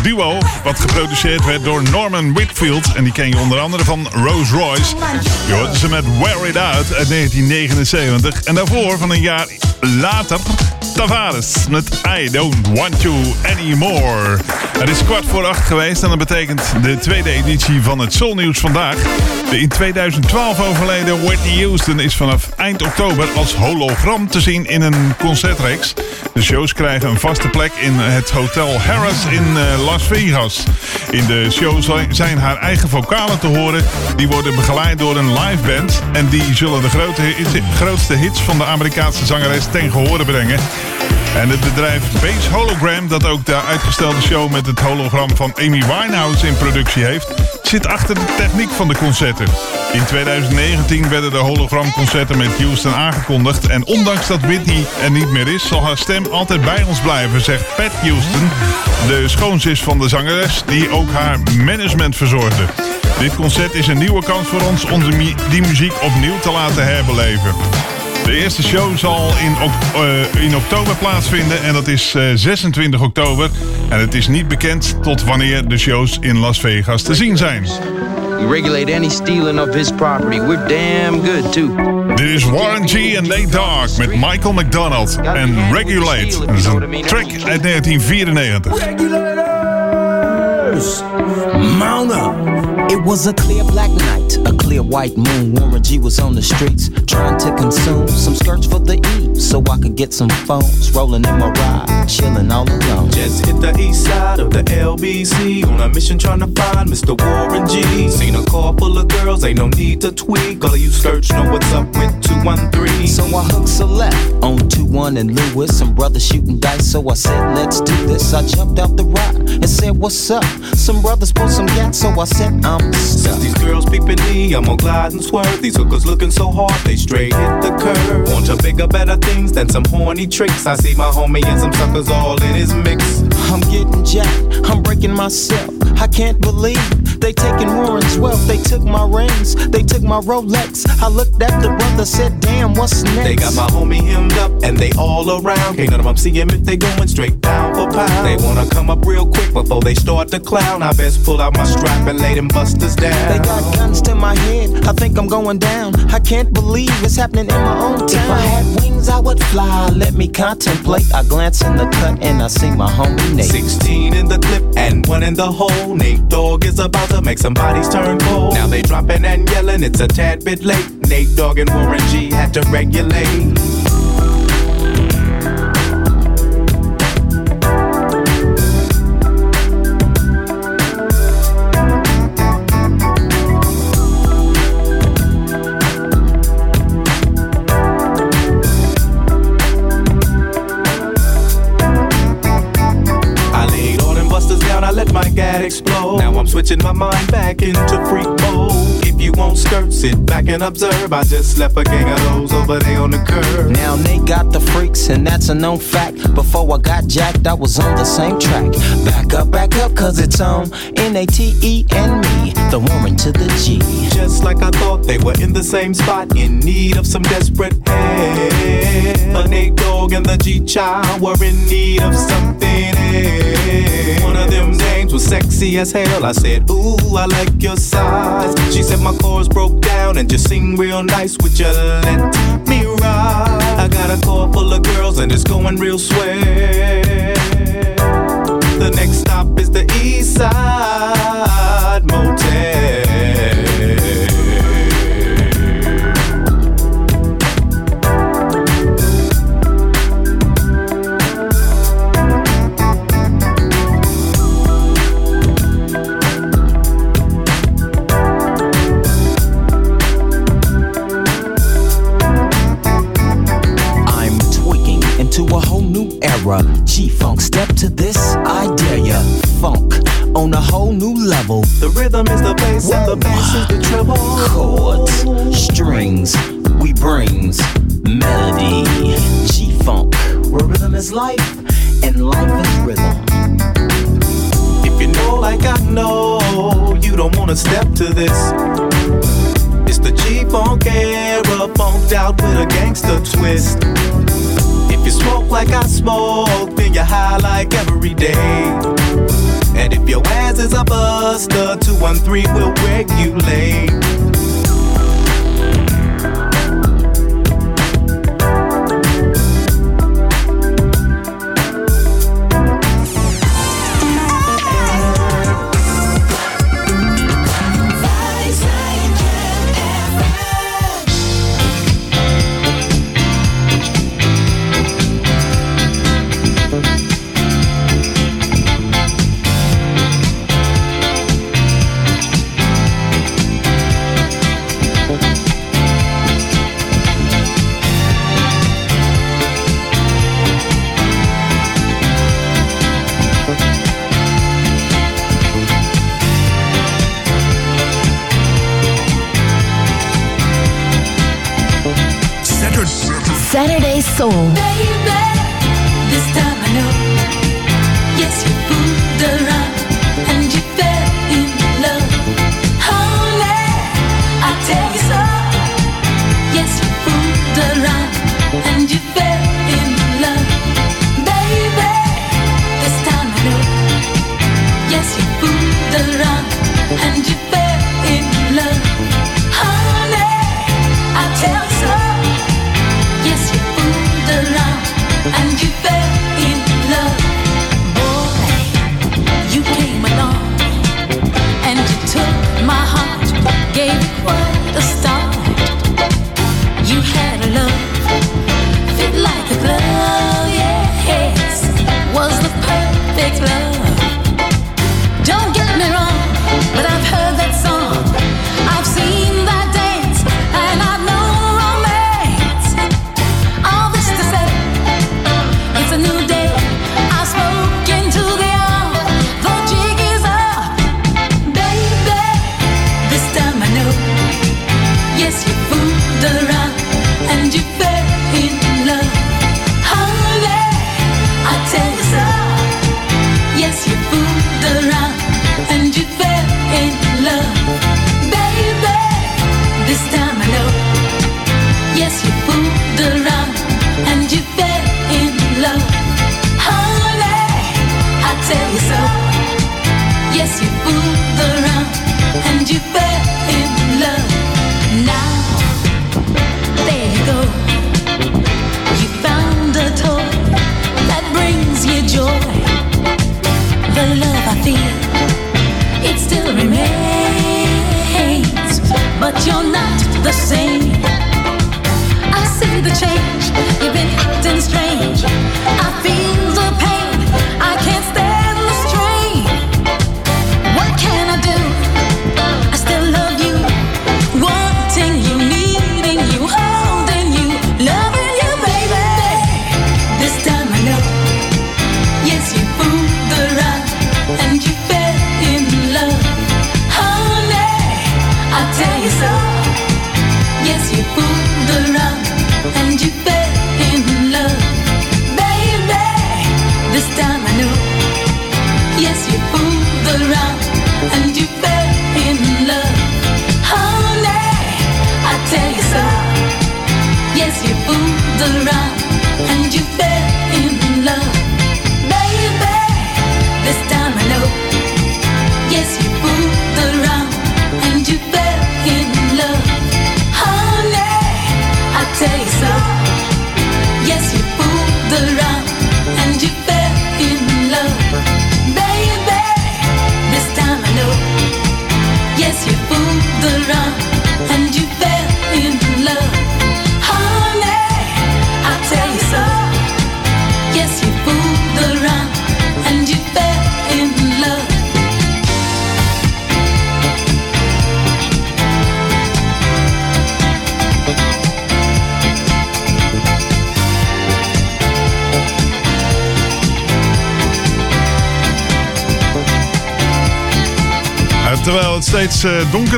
Duo wat geproduceerd werd door Norman Whitfield. En die ken je onder andere van Rolls Royce. Je ze met Wear It Out uit 1979. En daarvoor van een jaar later Tavares met I Don't Want You Anymore. Het is kwart voor acht geweest en dat betekent de tweede editie van het Soul Nieuws vandaag. De in 2012 overleden Whitney Houston is vanaf eind oktober als hologram te zien in een concertreeks. De shows krijgen een vaste plek in het Hotel Harris in eh, Las Vegas. In de show zijn haar eigen vocalen te horen. Die worden begeleid door een live band. En die zullen de grootste hits van de Amerikaanse zangeres ten gehore brengen. En het bedrijf Base Hologram, dat ook de uitgestelde show met het hologram van Amy Winehouse in productie heeft, zit achter de techniek van de concerten. In 2019 werden de hologramconcerten met Houston aangekondigd. En ondanks dat Whitney er niet meer is, zal haar stem altijd bij ons blijven, zegt Pat Houston, de schoonzus van de zangeres, die ook haar management verzorgde. Dit concert is een nieuwe kans voor ons om die muziek opnieuw te laten herbeleven. De eerste show zal in, eh, in oktober plaatsvinden en dat is eh, 26 oktober. En het is niet bekend tot wanneer de shows in Las Vegas te zien zijn. We regulate any stealing of his property. We're damn good too. Dit is Warren G en Nate Dogg met Michael McDonald en Regulate. Dat is een track uit 1994. Mount up. It was a clear black night, a clear white moon. Warren G was on the streets trying to consume some skirts for the E so I could get some phones. Rolling in my ride, chilling all alone. Just hit the east side of the LBC on a mission trying to find Mr. Warren G. Seen a car full of girls, ain't no need to tweak. All of you search know what's up with 213. So I hooked a left on 2 1 and Lewis. Some brothers shooting dice, so I said, let's do this. I jumped out the ride and said, what's up? Some brothers pulled some gas, so I said, I'm stuck. these girls peeping me, I'm gonna glide and swerve. These hookers looking so hard, they straight hit the curve. Want to bigger, better things than some horny tricks. I see my homie and some suckers all in his mix. I'm getting jacked, I'm breaking myself. I can't believe they taking Warren's wealth. They took my rings, they took my Rolex. I looked at the brother, said, damn, what's next? They got my homie hemmed up and they all around. Can't none of them see him if they going straight down for pound. They wanna come up real quick before they start to clown. I best pull out my strap and lay them busters down. They got guns to my head, I think I'm going down. I can't believe it's happening in my own town. If I had wings, I would fly. Let me contemplate. I glance in the cut and I see my homie Nate. 16 in the clip and one in the hole. Nate Dogg is about to make some bodies turn cold. Now they dropping and yelling, it's a tad bit late. Nate Dogg and Warren G had to regulate. Now I'm switching my mind back into freak mode. If you won't skirt, sit back and observe. I just left a gang of those over there on the curb. Now they got the freaks, and that's a known fact. Before I got jacked, I was on the same track. Back up, back up, cause it's on N A T E and me, the Warren to the G. Just like I thought, they were in the same spot, in need of some desperate help. Nate Dogg and the G Child were in need of something else. One of them was sexy as hell. I said, Ooh, I like your size. She said my chords broke down and just sing real nice. Would you let me ride? I got a car full of girls and it's going real swell. The next stop is the East Side Motel. New. G Funk, step to this, I dare ya. Funk on a whole new level. The rhythm is the bass and the bass is the treble. Chords, strings, we brings melody. G Funk, where rhythm is life and life is rhythm. If you know like I know, you don't wanna step to this. It's the G Funk era, funked out with a gangster twist. If you smoke like I smoke, then you're high like every day. And if your ass is a buster, 213 will wake you late. soul.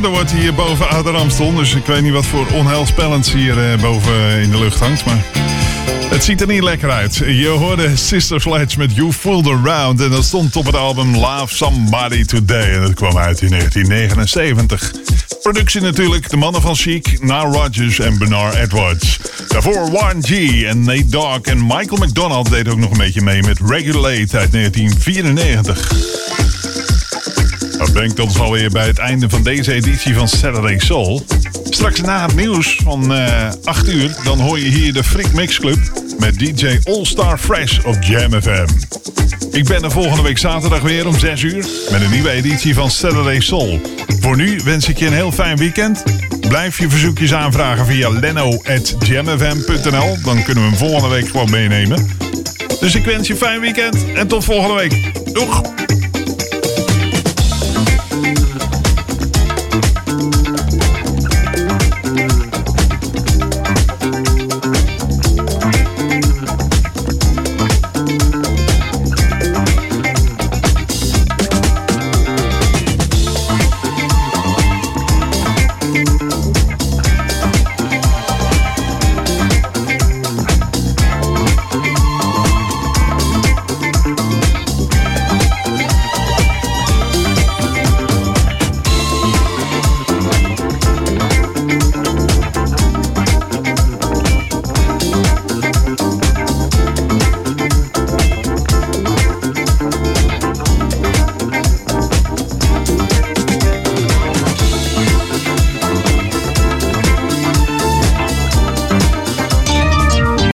Er wordt hier boven Ouder Amstel. Dus ik weet niet wat voor onheilspellends hier eh, boven in de lucht hangt. Maar het ziet er niet lekker uit. Je hoorde Sister Sledge met You Fooled Around. En dat stond op het album Love Somebody Today. En dat kwam uit in 1979. Productie natuurlijk, de mannen van Chic, Na Rogers en Bernard Edwards. Daarvoor Warren G en Nate Dogg en Michael McDonald deed ook nog een beetje mee met Regulate uit 1994. Dat brengt ons alweer bij het einde van deze editie van Saturday Soul. Straks na het nieuws van eh 8 uur, dan hoor je hier de Freak Mix Club met DJ All Star Fresh op Jam FM. Ik ben er volgende week zaterdag weer om 6 uur met een nieuwe editie van Saturday Soul. Voor nu wens ik je een heel fijn weekend. Blijf je verzoekjes aanvragen via leno.jamfm.nl. Dan kunnen we hem volgende week gewoon meenemen. Dus ik wens je een fijn weekend en tot volgende week. Doeg!